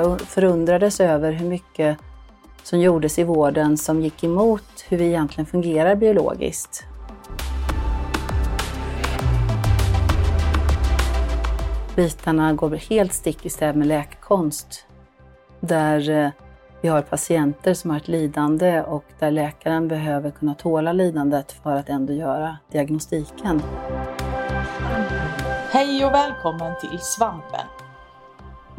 jag förundrades över hur mycket som gjordes i vården som gick emot hur vi egentligen fungerar biologiskt. Bitarna går helt stick i stäv med läkekonst. Där eh, vi har patienter som har ett lidande och där läkaren behöver kunna tåla lidandet för att ändå göra diagnostiken. Hej och välkommen till Svampen!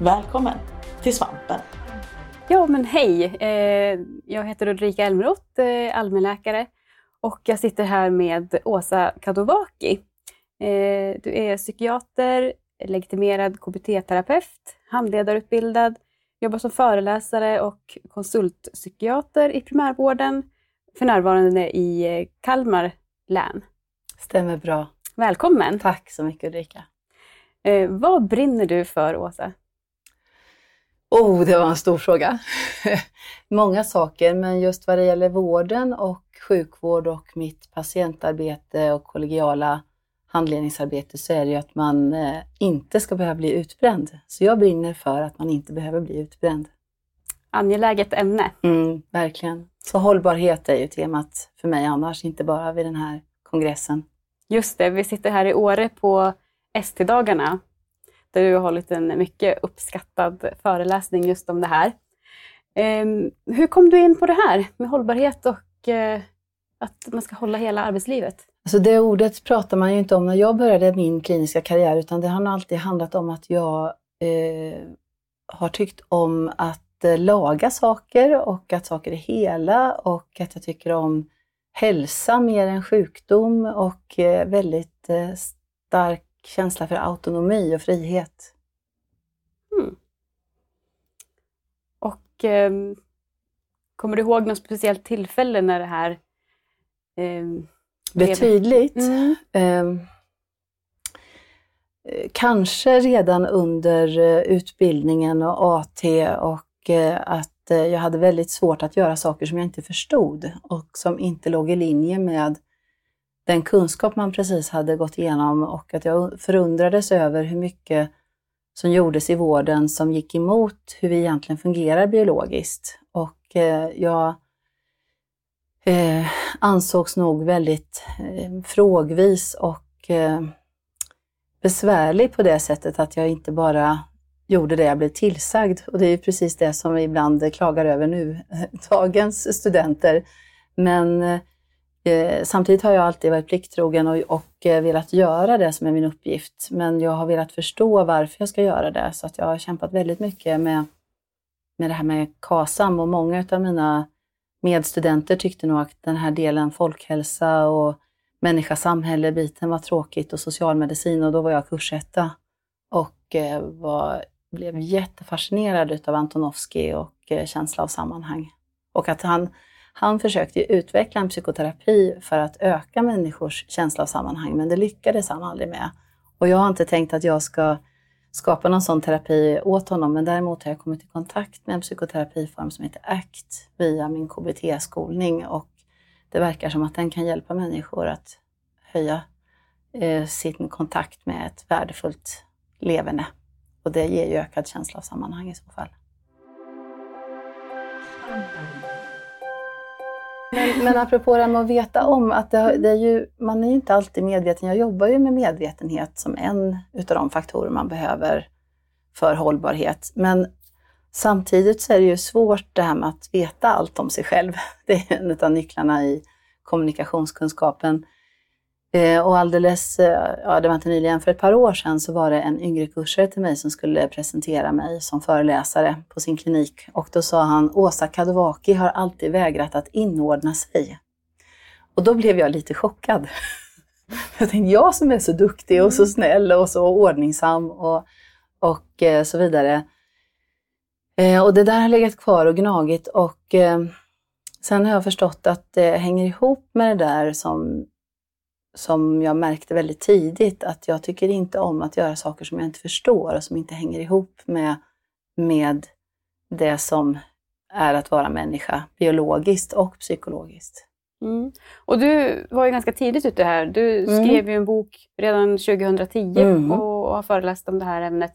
Välkommen till Svampen! Ja men hej! Eh, jag heter Ulrika Elmroth, eh, allmänläkare och jag sitter här med Åsa Kadovaki. Eh, du är psykiater, legitimerad KBT-terapeut, handledarutbildad, jobbar som föreläsare och konsultpsykiater i primärvården, för närvarande i Kalmar län. Stämmer bra. Välkommen! Tack så mycket Ulrika. Vad brinner du för, Åsa? Oh, det var en stor fråga. Många saker, men just vad det gäller vården och sjukvård och mitt patientarbete och kollegiala handledningsarbete så är det ju att man eh, inte ska behöva bli utbränd. Så jag brinner för att man inte behöver bli utbränd. Angeläget ämne. Mm, verkligen. Så hållbarhet är ju temat för mig annars, inte bara vid den här kongressen. Just det, vi sitter här i Åre på ST-dagarna där du har hållit en mycket uppskattad föreläsning just om det här. Ehm, hur kom du in på det här med hållbarhet och eh, att man ska hålla hela arbetslivet? Alltså det ordet pratar man ju inte om när jag började min kliniska karriär, utan det har alltid handlat om att jag eh, har tyckt om att eh, laga saker och att saker är hela och att jag tycker om hälsa mer än sjukdom och eh, väldigt eh, stark känsla för autonomi och frihet. Mm. Och eh, kommer du ihåg något speciellt tillfälle när det här eh, blev tydligt? Mm. Ehm, eh, kanske redan under eh, utbildningen och AT och eh, att eh, jag hade väldigt svårt att göra saker som jag inte förstod och som inte låg i linje med den kunskap man precis hade gått igenom och att jag förundrades över hur mycket som gjordes i vården som gick emot hur vi egentligen fungerar biologiskt. Och eh, jag eh, ansågs nog väldigt eh, frågvis och eh, besvärlig på det sättet att jag inte bara gjorde det jag blev tillsagd. Och det är precis det som vi ibland klagar över nu, eh, dagens studenter. Men Eh, Eh, samtidigt har jag alltid varit plikttrogen och, och eh, velat göra det som är min uppgift. Men jag har velat förstå varför jag ska göra det. Så att jag har kämpat väldigt mycket med, med det här med KASAM och många av mina medstudenter tyckte nog att den här delen folkhälsa och människa, samhälle, biten var tråkigt och socialmedicin och då var jag kursetta och eh, var, blev jättefascinerad utav Antonovsky och känsla av sammanhang. Och att han han försökte utveckla en psykoterapi för att öka människors känsla av sammanhang, men det lyckades han aldrig med. Och jag har inte tänkt att jag ska skapa någon sån terapi åt honom, men däremot har jag kommit i kontakt med en psykoterapiform som heter ACT via min KBT-skolning och det verkar som att den kan hjälpa människor att höja eh, sin kontakt med ett värdefullt leverne. Och det ger ju ökad känsla av sammanhang i så fall. Men, men apropå det här med att veta om, att det, det, är ju, man är ju inte alltid medveten. Jag jobbar ju med medvetenhet som en utav de faktorer man behöver för hållbarhet. Men samtidigt så är det ju svårt det här med att veta allt om sig själv. Det är en av nycklarna i kommunikationskunskapen. Eh, och alldeles, eh, ja det var inte nyligen, för ett par år sedan så var det en yngre kursare till mig som skulle presentera mig som föreläsare på sin klinik. Och då sa han, Åsa Kadowaki har alltid vägrat att inordna sig. Och då blev jag lite chockad. Jag tänkte, jag som är så duktig och så snäll och så ordningsam och, och eh, så vidare. Och det där har legat kvar och gnagit och sen har jag förstått att det hänger ihop med det där som, som jag märkte väldigt tidigt, att jag tycker inte om att göra saker som jag inte förstår och som inte hänger ihop med, med det som är att vara människa, biologiskt och psykologiskt. Mm. Och du var ju ganska tidigt ute här. Du mm. skrev ju en bok redan 2010 mm. och, och har föreläst om det här ämnet.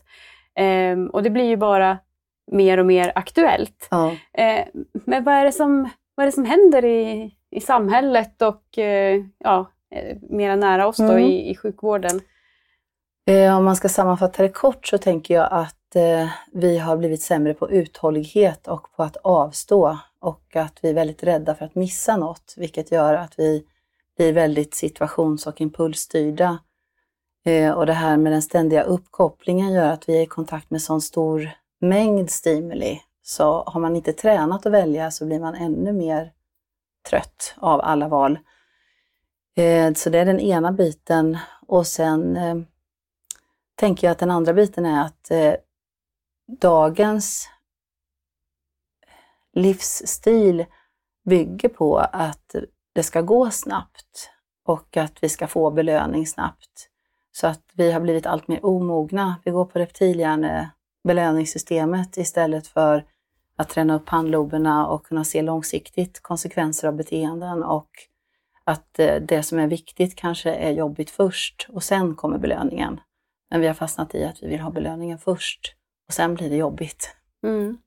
Ehm, och det blir ju bara mer och mer aktuellt. Ja. Ehm, men vad är det som, vad är det som händer i, i samhället och eh, ja, mera nära oss då mm. i, i sjukvården? Eh, om man ska sammanfatta det kort så tänker jag att eh, vi har blivit sämre på uthållighet och på att avstå och att vi är väldigt rädda för att missa något, vilket gör att vi blir väldigt situations och impulsstyrda. Eh, och det här med den ständiga uppkopplingen gör att vi är i kontakt med sån stor mängd stimuli. Så har man inte tränat att välja så blir man ännu mer trött av alla val. Eh, så det är den ena biten. Och sen eh, tänker jag att den andra biten är att eh, dagens livsstil bygger på att det ska gå snabbt och att vi ska få belöning snabbt. Så att vi har blivit allt mer omogna. Vi går på reptilhjärnebelöningssystemet istället för att träna upp handloberna och kunna se långsiktigt konsekvenser av beteenden och att eh, det som är viktigt kanske är jobbigt först och sen kommer belöningen. Men vi har fastnat i att vi vill ha belöningen först och sen blir det jobbigt. Mm.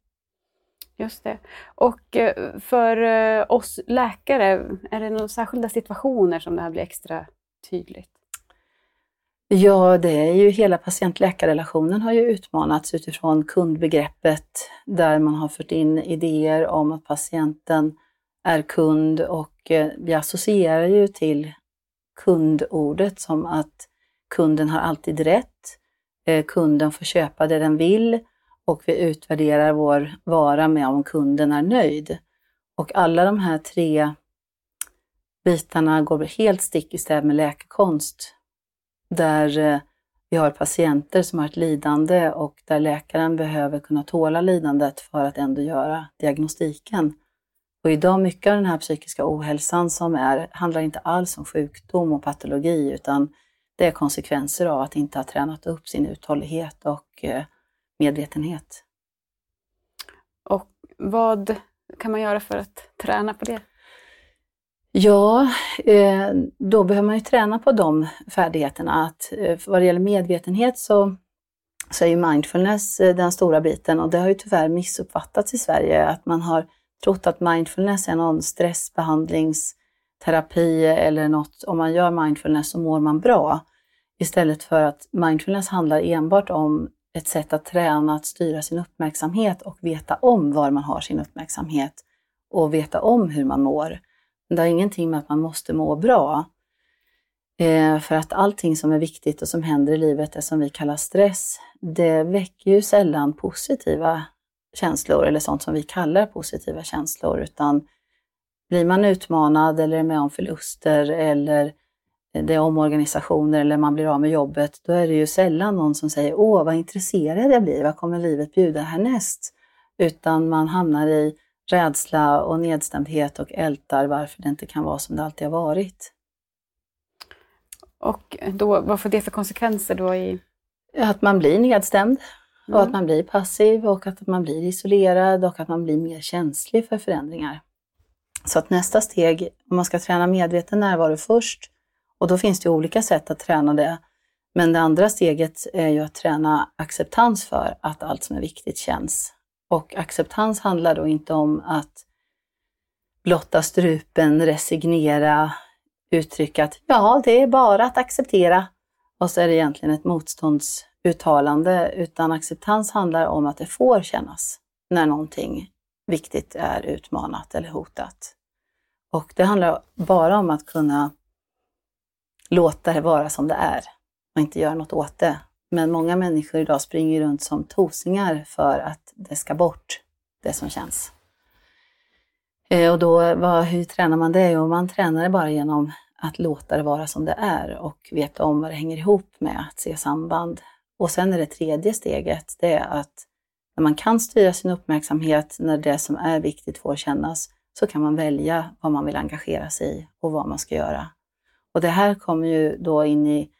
Just det. Och eh, för eh, oss läkare, är det några särskilda situationer som det här blir extra tydligt? Ja, det är ju hela patient-läkarrelationen har ju utmanats utifrån kundbegreppet där man har fört in idéer om att patienten är kund och eh, vi associerar ju till kundordet som att kunden har alltid rätt. Eh, kunden får köpa det den vill och vi utvärderar vår vara med om kunden är nöjd. Och alla de här tre bitarna går helt stick i stäv med läkekonst. Där eh, vi har patienter som har ett lidande och där läkaren behöver kunna tåla lidandet för att ändå göra diagnostiken. Och idag mycket av den här psykiska ohälsan som är, handlar inte alls om sjukdom och patologi utan det är konsekvenser av att inte ha tränat upp sin uthållighet och eh, medvetenhet. Och vad kan man göra för att träna på det? Ja, eh, då behöver man ju träna på de färdigheterna. Att, eh, vad det gäller medvetenhet så, så är ju mindfulness den stora biten och det har ju tyvärr missuppfattats i Sverige att man har trott att mindfulness är någon stressbehandlingsterapi eller något, om man gör mindfulness så mår man bra. Istället för att mindfulness handlar enbart om ett sätt att träna att styra sin uppmärksamhet och veta om var man har sin uppmärksamhet och veta om hur man mår. Det har ingenting med att man måste må bra. Eh, för att allting som är viktigt och som händer i livet, det som vi kallar stress, det väcker ju sällan positiva känslor eller sånt som vi kallar positiva känslor, utan blir man utmanad eller är med om förluster eller det är omorganisationer eller man blir av med jobbet, då är det ju sällan någon som säger åh vad intresserad jag blir, vad kommer livet bjuda härnäst? Utan man hamnar i rädsla och nedstämdhet och ältar varför det inte kan vara som det alltid har varit. Och då, vad får det för konsekvenser då? I... Att man blir nedstämd mm. och att man blir passiv och att man blir isolerad och att man blir mer känslig för förändringar. Så att nästa steg, om man ska träna medveten närvaro först, och då finns det olika sätt att träna det. Men det andra steget är ju att träna acceptans för att allt som är viktigt känns. Och acceptans handlar då inte om att blotta strupen, resignera, uttrycka att ja, det är bara att acceptera. Och så är det egentligen ett uttalande, utan acceptans handlar om att det får kännas när någonting viktigt är utmanat eller hotat. Och det handlar bara om att kunna låta det vara som det är och inte göra något åt det. Men många människor idag springer runt som tosingar för att det ska bort, det som känns. Eh, och då, vad, hur tränar man det? Jo, man tränar det bara genom att låta det vara som det är och veta om vad det hänger ihop med, att se samband. Och sen är det tredje steget, det är att när man kan styra sin uppmärksamhet, när det som är viktigt får kännas, så kan man välja vad man vill engagera sig i och vad man ska göra. Och det här kommer ju då in i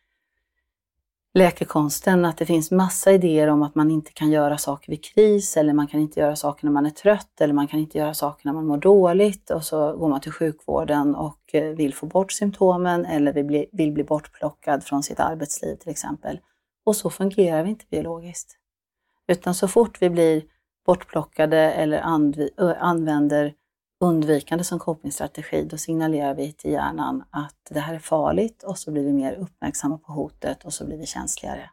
läkekonsten, att det finns massa idéer om att man inte kan göra saker vid kris, eller man kan inte göra saker när man är trött, eller man kan inte göra saker när man mår dåligt. Och så går man till sjukvården och eh, vill få bort symptomen, eller vill bli, vill bli bortplockad från sitt arbetsliv till exempel. Och så fungerar vi inte biologiskt. Utan så fort vi blir bortplockade eller använder undvikande som copingstrategi, då signalerar vi till hjärnan att det här är farligt och så blir vi mer uppmärksamma på hotet och så blir vi känsligare.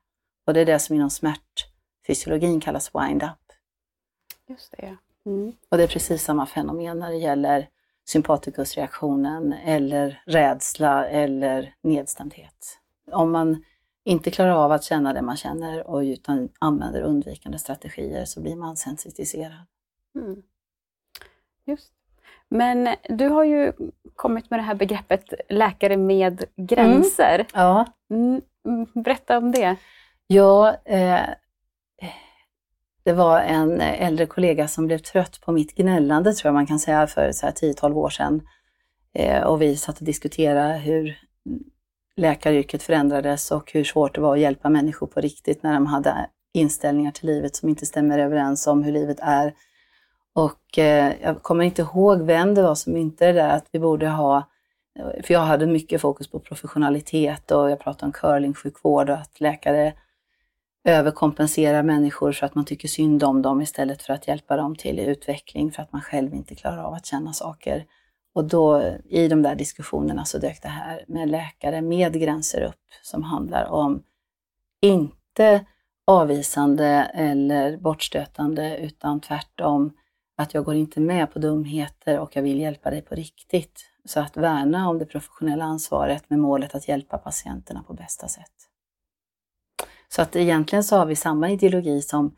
Och det är det som inom smärtfysiologin kallas wind-up. Just det. Mm. Och det är precis samma fenomen när det gäller sympatikusreaktionen eller rädsla eller nedstämdhet. Om man inte klarar av att känna det man känner och utan använder undvikande strategier så blir man sensitiserad. Mm. Just men du har ju kommit med det här begreppet läkare med gränser. Mm. Ja. Mm, berätta om det. Ja, eh, det var en äldre kollega som blev trött på mitt gnällande, tror jag man kan säga, för 10-12 år sedan. Eh, och vi satt och diskuterade hur läkaryrket förändrades och hur svårt det var att hjälpa människor på riktigt när de hade inställningar till livet som inte stämmer överens om hur livet är. Och eh, jag kommer inte ihåg vem det var som inte det där att vi borde ha, för jag hade mycket fokus på professionalitet och jag pratade om curlingsjukvård och att läkare överkompenserar människor för att man tycker synd om dem istället för att hjälpa dem till utveckling för att man själv inte klarar av att känna saker. Och då i de där diskussionerna så dök det här med läkare med gränser upp som handlar om inte avvisande eller bortstötande utan tvärtom att jag går inte med på dumheter och jag vill hjälpa dig på riktigt. Så att värna om det professionella ansvaret med målet att hjälpa patienterna på bästa sätt. Så att egentligen så har vi samma ideologi som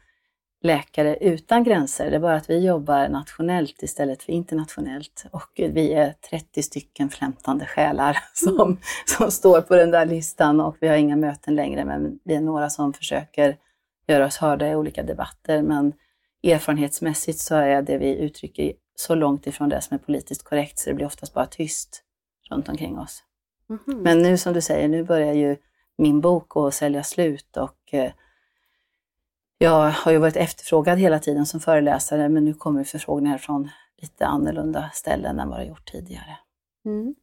Läkare utan gränser. Det är bara att vi jobbar nationellt istället för internationellt. Och vi är 30 stycken flämtande själar som, mm. som står på den där listan och vi har inga möten längre men vi är några som försöker göra oss hörda i olika debatter. Men erfarenhetsmässigt så är det vi uttrycker så långt ifrån det som är politiskt korrekt så det blir oftast bara tyst runt omkring oss. Mm. Men nu som du säger, nu börjar ju min bok att sälja slut och eh, jag har ju varit efterfrågad hela tiden som föreläsare men nu kommer förfrågningar från lite annorlunda ställen än vad det gjort tidigare. Mm.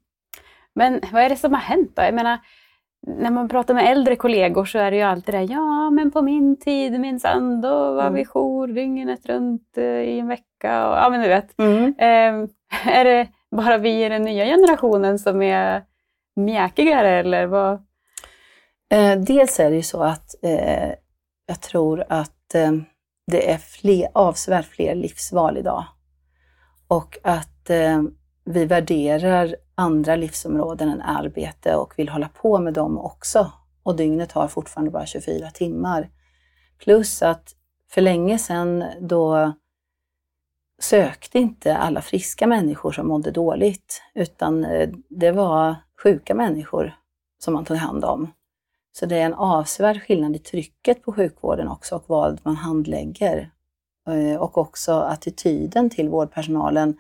Men vad är det som har hänt då? Jag menar, när man pratar med äldre kollegor så är det ju alltid det ja men på min tid minsann, då var mm. vi jour dygnet runt eh, i en vecka. Och, ja men du vet. Mm. Eh, är det bara vi i den nya generationen som är mjäkigare eller vad? Eh, dels är det ju så att eh, jag tror att eh, det är fler, avsevärt fler livsval idag. Och att eh, vi värderar andra livsområden än arbete och vill hålla på med dem också. Och dygnet har fortfarande bara 24 timmar. Plus att för länge sedan då sökte inte alla friska människor som mådde dåligt, utan eh, det var sjuka människor som man tog hand om. Så det är en avsevärd skillnad i trycket på sjukvården också och vad man handlägger. Eh, och också attityden till vårdpersonalen.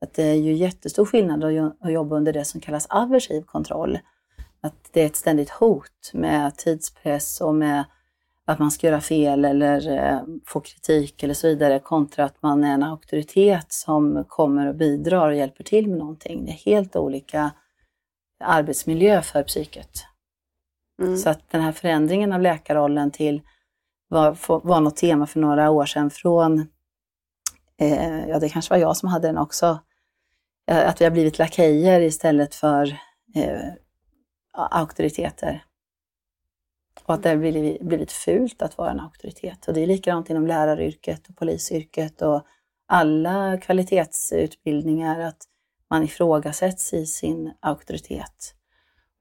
Att det är ju jättestor skillnad att jobba under det som kallas aversiv kontroll. Att det är ett ständigt hot med tidspress och med att man ska göra fel eller eh, få kritik eller så vidare kontra att man är en auktoritet som kommer och bidrar och hjälper till med någonting. Det är helt olika arbetsmiljö för psyket. Mm. Så att den här förändringen av läkarrollen till var, var något tema för några år sedan från, eh, ja det kanske var jag som hade den också, eh, att vi har blivit lakejer istället för eh, auktoriteter. Och att det har blivit, blivit fult att vara en auktoritet. Och det är likadant inom läraryrket och polisyrket och alla kvalitetsutbildningar, att man ifrågasätts i sin auktoritet.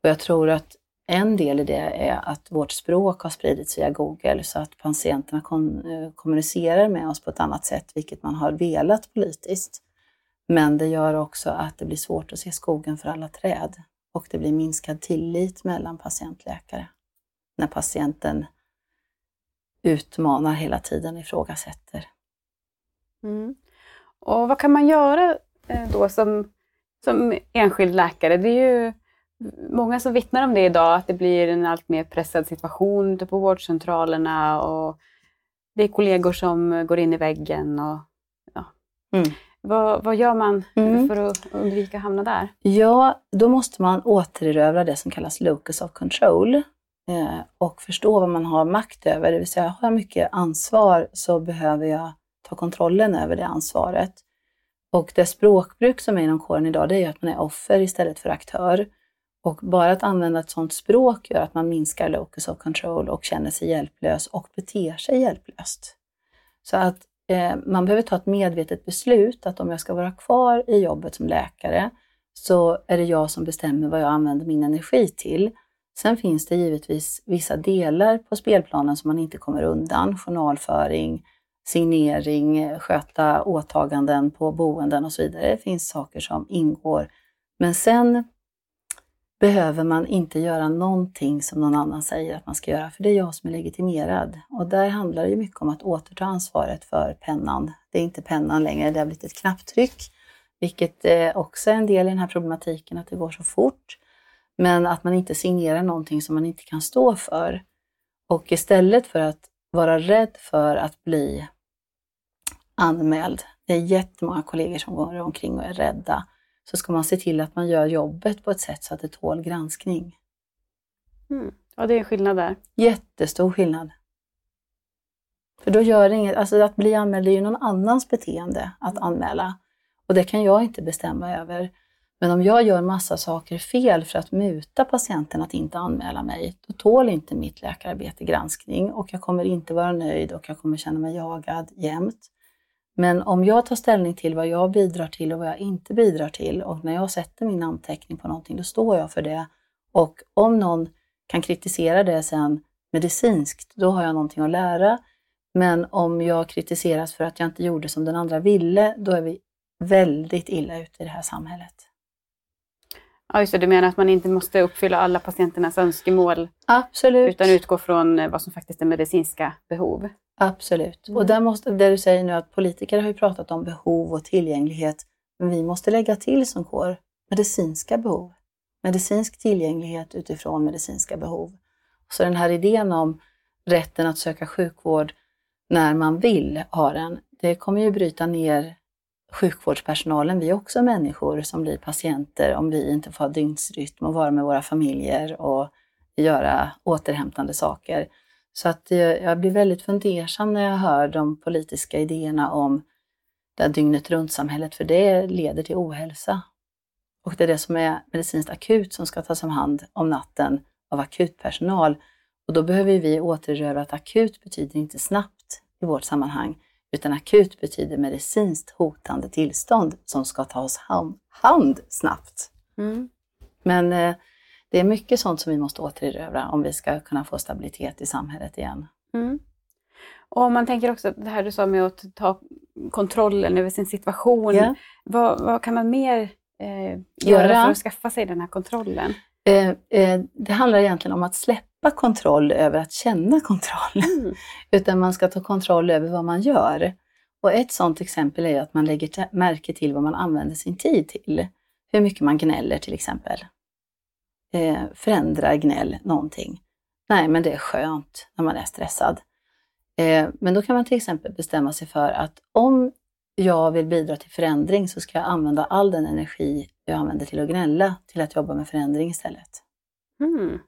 Och jag tror att en del i det är att vårt språk har spridits via Google så att patienterna eh, kommunicerar med oss på ett annat sätt, vilket man har velat politiskt. Men det gör också att det blir svårt att se skogen för alla träd och det blir minskad tillit mellan patientläkare. När patienten utmanar hela tiden, ifrågasätter. Mm. Och vad kan man göra eh, då som, som enskild läkare? Det är ju många som vittnar om det idag, att det blir en allt mer pressad situation på vårdcentralerna och det är kollegor som går in i väggen. Och, ja. Mm. Vad, vad gör man Mm. för att undvika att hamna där? Ja, då måste man återerövra det som kallas locus of control eh, och förstå vad man har makt över. Det vill säga, har jag mycket ansvar så behöver jag ta kontrollen över det ansvaret. Och det språkbruk som är inom kåren idag, det är ju att man är offer istället för aktör. Och bara att använda ett sådant språk gör att man minskar locus of control och känner sig hjälplös och beter sig hjälplöst. Så att eh, man behöver ta ett medvetet beslut att om jag ska vara kvar i jobbet som läkare så är det jag som bestämmer vad jag använder min energi till. Sen finns det givetvis vissa delar på spelplanen som man inte kommer undan. Journalföring, signering, sköta åtaganden på boenden och så vidare. Det finns saker som ingår. Men sen behöver man inte göra någonting som någon annan säger att man ska göra, för det är jag som är legitimerad. Och där handlar det ju mycket om att återta ansvaret för pennan. Det är inte pennan längre, det har blivit ett knapptryck, vilket eh, också är en del i den här problematiken, att det går så fort. Men att man inte signerar någonting som man inte kan stå för. Och istället för att vara rädd för att bli anmäld, det är jättemånga kollegor som går omkring och är rädda, så ska man se till att man gör jobbet på ett sätt så att det tål granskning. Mm. Ja, det är en skillnad där. Jättestor skillnad. För då gör det inget, alltså att bli anmäld är ju någon annans beteende att anmäla. Och det kan jag inte bestämma över. Men om jag gör massa saker fel för att muta patienten att inte anmäla mig, då tål inte mitt läkararbete granskning och jag kommer inte vara nöjd och jag kommer känna mig jagad jämt. Men om jag tar ställning till vad jag bidrar till och vad jag inte bidrar till och när jag sätter min namnteckning på någonting, då står jag för det. Och om någon kan kritisera det sen medicinskt, då har jag någonting att lära. Men om jag kritiseras för att jag inte gjorde som den andra ville, då är vi väldigt illa ute i det här samhället. Ja, just det. Du menar att man inte måste uppfylla alla patienternas önskemål Absolut. utan utgå från eh, vad som faktiskt är medicinska behov? Absolut. Mm. Och där måste, det du säger nu att politiker har ju pratat om behov och tillgänglighet, men vi måste lägga till som kår medicinska behov. Medicinsk tillgänglighet utifrån medicinska behov. Så den här idén om rätten att söka sjukvård när man vill ha den, det kommer ju bryta ner sjukvårdspersonalen. Vi är också människor som blir patienter om vi inte får ha dygnsrytm och vara med våra familjer och göra återhämtande saker. Så att jag blir väldigt fundersam när jag hör de politiska idéerna om det här dygnet runt-samhället, för det leder till ohälsa. Och det är det som är medicinskt akut som ska tas om hand om natten av akutpersonal. Och då behöver vi återerövra att akut betyder inte snabbt i vårt sammanhang, utan akut betyder medicinskt hotande tillstånd som ska tas hand, hand snabbt. Mm. Men eh, det är mycket sånt som vi måste återerövra om vi ska kunna få stabilitet i samhället igen. Mm. Och man tänker också det här du sa med att ta kontrollen över sin situation. Ja. Vad, vad kan man mer eh, göra Göra? för att skaffa sig den här kontrollen? Eh, eh, det handlar egentligen om att släppa kontroll över att känna kontroll. Mm. Utan man ska ta kontroll över vad man gör. Och ett sådant exempel är att man lägger märke till vad man använder sin tid till. Hur mycket man gnäller till exempel. Eh, förändrar gnäll någonting? Nej, men det är skönt när man är stressad. Eh, men då kan man till exempel bestämma sig för att om jag vill bidra till förändring så ska jag använda all den energi jag använder till att gnälla till att jobba med förändring istället. Mm.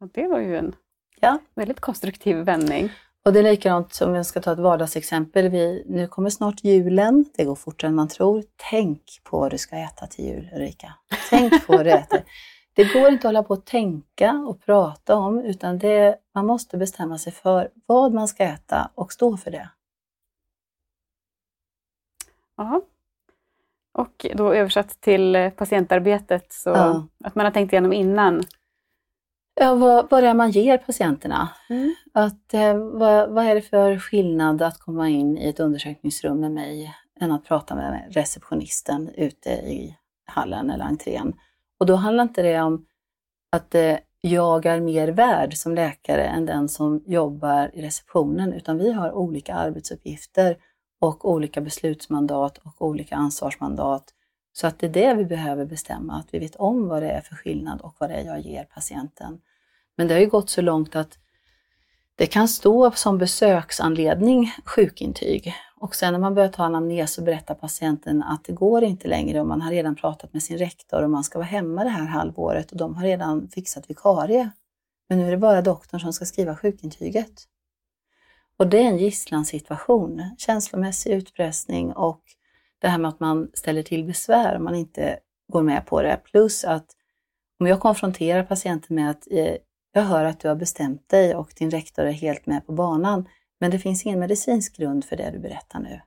Och det var ju en Ja. väldigt konstruktiv vändning. Och det är likadant som jag ska ta ett vardagsexempel. Vi, nu kommer snart julen. Det går fortare än man tror. Tänk på vad du ska äta till jul, Ulrika. Tänk på vad du äter. Det går inte att hålla på och tänka och prata om, utan det, man måste bestämma sig för vad man ska äta och stå för det. Ja. Och då översatt till eh, patientarbetet, så Ja. att man har tänkt igenom innan. Ja, vad, vad är det man ger patienterna? Mm. Att, eh, vad, vad är det för skillnad att komma in i ett undersökningsrum med mig än att prata med receptionisten ute i hallen eller entrén? Och då handlar inte det om att eh, jag är mer värd som läkare än den som jobbar i receptionen, utan vi har olika arbetsuppgifter och olika beslutsmandat och olika ansvarsmandat. Så att det är det vi behöver bestämma, att vi vet om vad det är för skillnad och vad det är jag ger patienten. Men det har ju gått så långt att det kan stå som besöksanledning sjukintyg och sen när man börjar ta anamnes så berättar patienten att det går inte längre och man har redan pratat med sin rektor och man ska vara hemma det här halvåret och de har redan fixat vikarie. Men nu är det bara doktorn som ska skriva sjukintyget. Och det är en gisslansituation, känslomässig utpressning och det här med att man ställer till besvär om man inte går med på det. Plus att om jag konfronterar patienten med att eh, jag hör att du har bestämt dig och din rektor är helt med på banan, men det finns ingen medicinsk grund för det du berättar nu.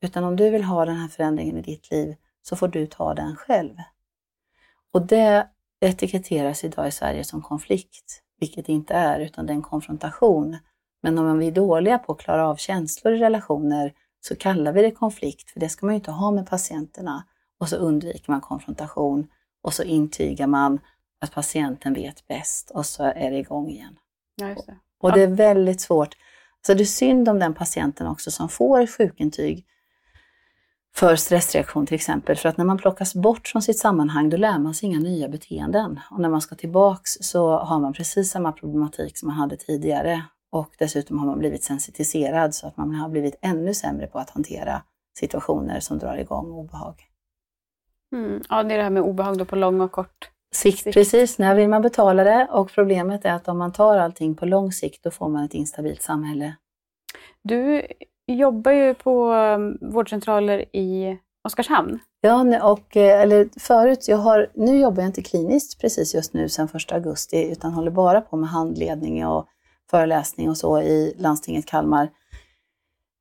Utan om du vill ha den här förändringen i ditt liv så får du ta den själv. Och det etiketteras idag i Sverige som konflikt, vilket det inte är, utan det är en konfrontation. Men om vi är dåliga på att klara av känslor i relationer så kallar vi det konflikt, för det ska man ju inte ha med patienterna. Och så undviker man konfrontation och så intygar man att patienten vet bäst och så är det igång igen. Ja, det. Och det är väldigt svårt. Så det är synd om den patienten också som får ett sjukintyg för stressreaktion till exempel. För att när man plockas bort från sitt sammanhang då lär man sig inga nya beteenden. Och när man ska tillbaks så har man precis samma problematik som man hade tidigare. Och dessutom har man blivit sensitiserad så att man har blivit ännu sämre på att hantera situationer som drar igång obehag. Mm. Ja, det är det här med obehag då på lång och kort sikt. Precis, när vill man betala det? Och problemet är att om man tar allting på lång sikt då får man ett instabilt samhälle. Du jobbar ju på um, vårdcentraler i Oskarshamn. Ja, och, eh, eller förut, jag har, nu jobbar jag inte kliniskt precis just nu sedan 1 augusti utan håller bara på med handledning och föreläsning och så i landstinget Kalmar.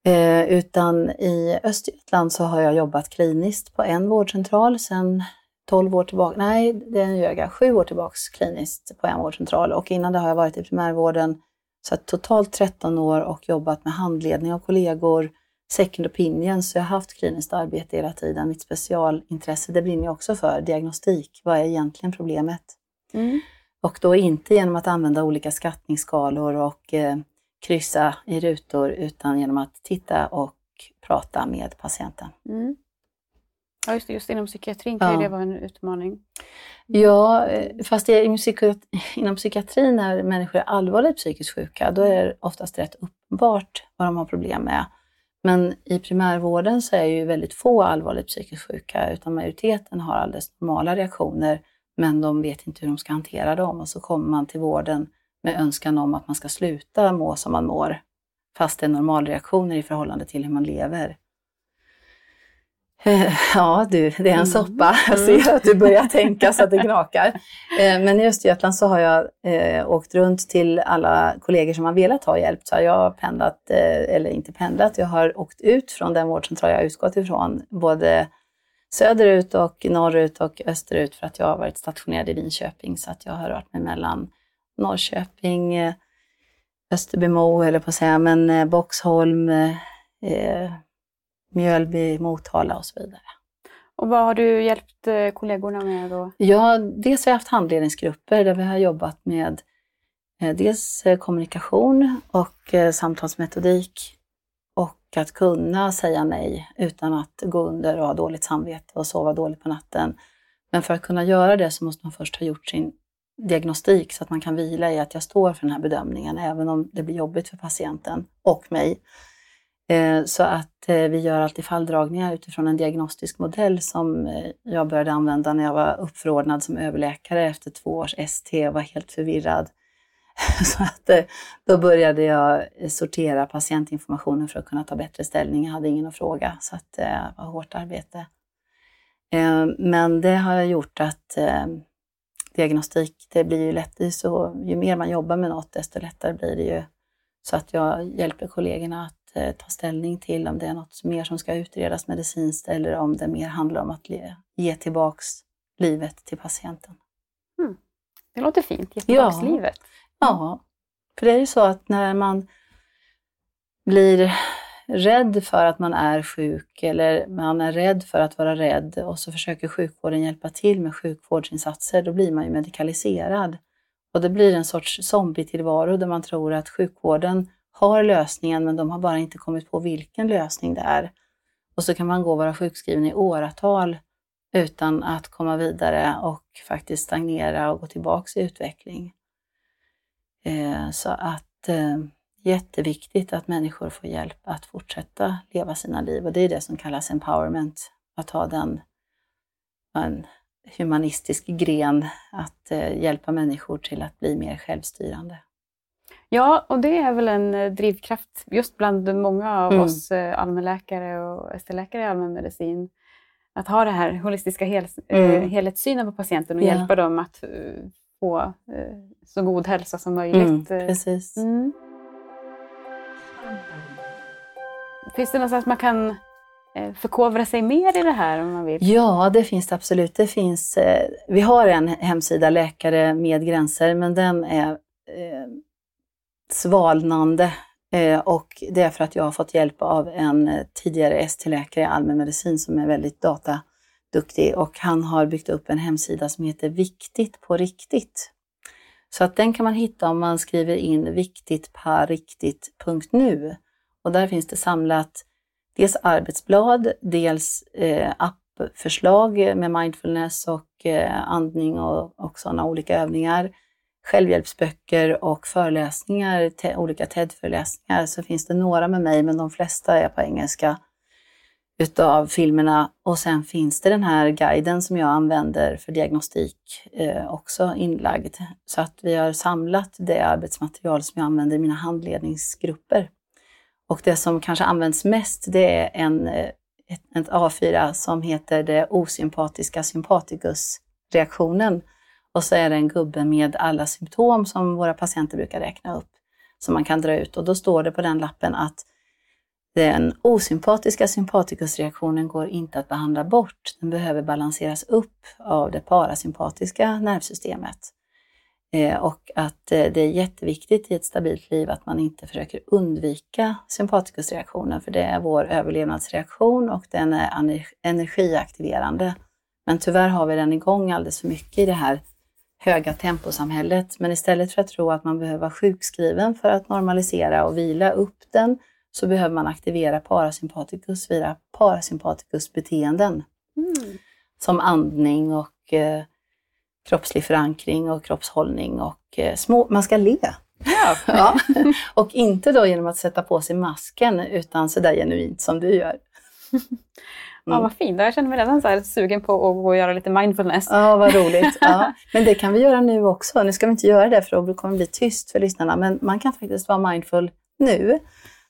Eh, utan i Östergötland så har jag jobbat kliniskt på en vårdcentral sedan 12 år tillbaka, nej det är en ljöga, 7 år tillbaka kliniskt på en vårdcentral och innan det har jag varit i primärvården så totalt 13 år och jobbat med handledning av kollegor, second opinion, så jag har haft kliniskt arbete hela tiden. Mitt specialintresse, det brinner jag också för, diagnostik. Vad är egentligen problemet? Mm. Och då inte genom att använda olika skattningsskalor och eh, kryssa i rutor, utan genom att titta och prata med patienten. Mm. Ja, just, det, just inom psykiatrin kan ja. det vara en utmaning. Ja, eh, fast det, inom psykiatrin när människor är allvarligt psykiskt sjuka, då är det oftast rätt uppenbart vad de har problem med. Men i primärvården så är ju väldigt få allvarligt psykiskt sjuka, utan majoriteten har alldeles normala reaktioner, men de vet inte hur de ska hantera dem. Och så kommer man till vården med önskan om att man ska sluta må som man mår, fast det är normalreaktioner i förhållande till hur man lever. Eh, ja du, det är en mm. soppa. Jag ser att du börjar tänka så att det knakar. Eh, men i Östergötland så har jag eh, åkt runt till alla kollegor som har velat ha hjälp. Så jag har pendlat, eller inte pendlat, jag har åkt ut från den vårdcentral jag utgått ifrån. Både söderut och norrut och österut för att jag har varit stationerad i Linköping. Så att jag har rört mig mellan Norrköping, Österbymo, eller på att säga, men Boxholm, Mjölby, Motala och så vidare. Och vad har du hjälpt eh, kollegorna med då? Ja, dels har jag haft handledningsgrupper där vi har jobbat med eh, dels eh, kommunikation och samtalsmetodik och att kunna säga nej utan att gå under och ha dåligt samvete och sova dåligt på natten. Men för att kunna göra det så måste man först ha gjort sin diagnostik så att man kan vila i att jag står för den här bedömningen även om det blir jobbigt för patienten och mig. Eh, så att eh, vi gör alltid falldragningar utifrån en diagnostisk modell som eh, jag började använda när jag var uppförordnad som överläkare efter två års ST och var helt förvirrad. Så att då började jag sortera patientinformationen för att kunna ta bättre ställning. Jag hade ingen att fråga, så att det var hårt arbete. Men det har gjort att diagnostik, det blir ju lätt, så ju mer man jobbar med något, desto lättare blir det ju. Så att jag hjälper kollegorna att ta ställning till om det är något mer som ska utredas medicinskt eller om det mer handlar om att ge tillbaks livet till patienten. Mm. Det låter fint, ge tillbaks ja. livet. Ja, för det är ju så att när man blir rädd för att man är sjuk eller man är rädd för att vara rädd och så försöker sjukvården hjälpa till med sjukvårdsinsatser, då blir man ju medikaliserad. Och det blir en sorts zombietillvaro där man tror att sjukvården har lösningen men de har bara inte kommit på vilken lösning det är. Och så kan man gå och vara sjukskriven i åratal utan att komma vidare och faktiskt stagnera och gå tillbaks i utveckling. Eh, så att eh, jätteviktigt att människor får hjälp att fortsätta leva sina liv och det är det som kallas empowerment, att ha den en humanistisk gren att eh, hjälpa människor till att bli mer självstyrande. Ja, och det är väl en drivkraft just bland många av mm. oss allmänläkare och ST-läkare i allmänmedicin att ha den här holistiska hel, mm. helhetssynen på patienten och ja. hjälpa dem att få så god hälsa som möjligt. Mm, precis. Mm. Finns det någonstans man kan eh, förkovra sig mer i det här om man vill? Ja, det finns det absolut. Det finns, eh, vi har en hemsida, Läkare med gränser, men den är eh, svalnande. Eh, och det är för att jag har fått hjälp av en eh, tidigare ST-läkare i allmänmedicin som är väldigt dataduktig och han har byggt upp en hemsida som heter Viktigt på riktigt. Så att den kan man hitta om man skriver in viktigtpariktigt.nu. Och där finns det samlat dels arbetsblad, dels eh, appförslag med mindfulness och andning och, och sådana olika övningar. Självhjälpsböcker och föreläsningar, te, olika TED-föreläsningar. Så finns det några med mig, men de flesta är på engelska utav filmerna. Och sen finns det den här guiden som jag använder för diagnostik eh, också inlagd. Så att vi har samlat det arbetsmaterial som jag använder i mina handledningsgrupper. Och det som kanske används mest det är en, eh, ett, ett A4 som heter det osympatiska sympaticus-reaktionen. Och så är det en gubbe med alla symptom som våra patienter brukar räkna upp som man kan dra ut. Och då står det på den lappen att den osympatiska sympatikusreaktionen går inte att behandla bort. Den behöver balanseras upp av det parasympatiska nervsystemet. Eh, och att eh, det är jätteviktigt i ett stabilt liv att man inte försöker undvika sympatikusreaktionen, för det är vår överlevnadsreaktion och den är energiaktiverande. Men tyvärr har vi den igång alldeles för mycket i det här höga temposamhället. Men istället för att tro att man behöver vara sjukskriven för att normalisera och vila upp den, så behöver man aktivera parasympatikus via parasympatikusbeteenden. Mm. Som andning och eh, kroppslig förankring och kroppshållning och eh, små, man ska le. Ja. ja. Och inte då genom att sätta på sig masken utan sådär genuint som du gör. Mm. Ja, vad fint. Jag känner mig redan så här sugen på att gå och göra lite mindfulness. Ja, vad roligt. Ja. Men det kan vi göra nu också. Nu ska vi inte göra det för då kommer det bli tyst för lyssnarna. Men man kan faktiskt vara mindful nu.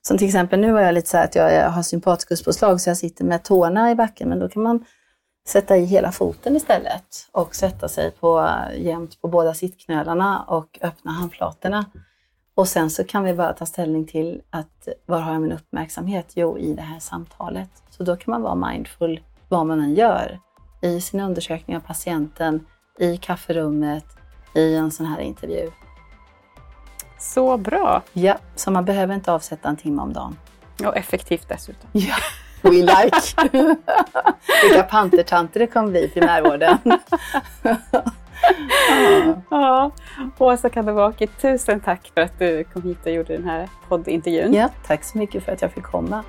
Som till exempel nu har jag lite så att jag har sympatikuspåslag så jag sitter med tårna i backen. Men då kan man sätta i hela foten istället och sätta sig på, jämt på båda sittknölarna och öppna handflatorna. Och sen så kan vi bara ta ställning till att var har jag min uppmärksamhet? Jo, i det här samtalet. Så då kan man vara mindful vad man än gör. I sin undersökning av patienten, i kafferummet, i en sån här intervju. Så bra! Ja, så man behöver inte avsätta en timme om dagen. Och effektivt dessutom. Ja, we like! Vilka pantertanter det kommer bli i primärvården ja. Åsa Kadowaki, tusen tack för att du kom hit och gjorde den här poddintervjun. Ja, tack så mycket för att jag fick komma.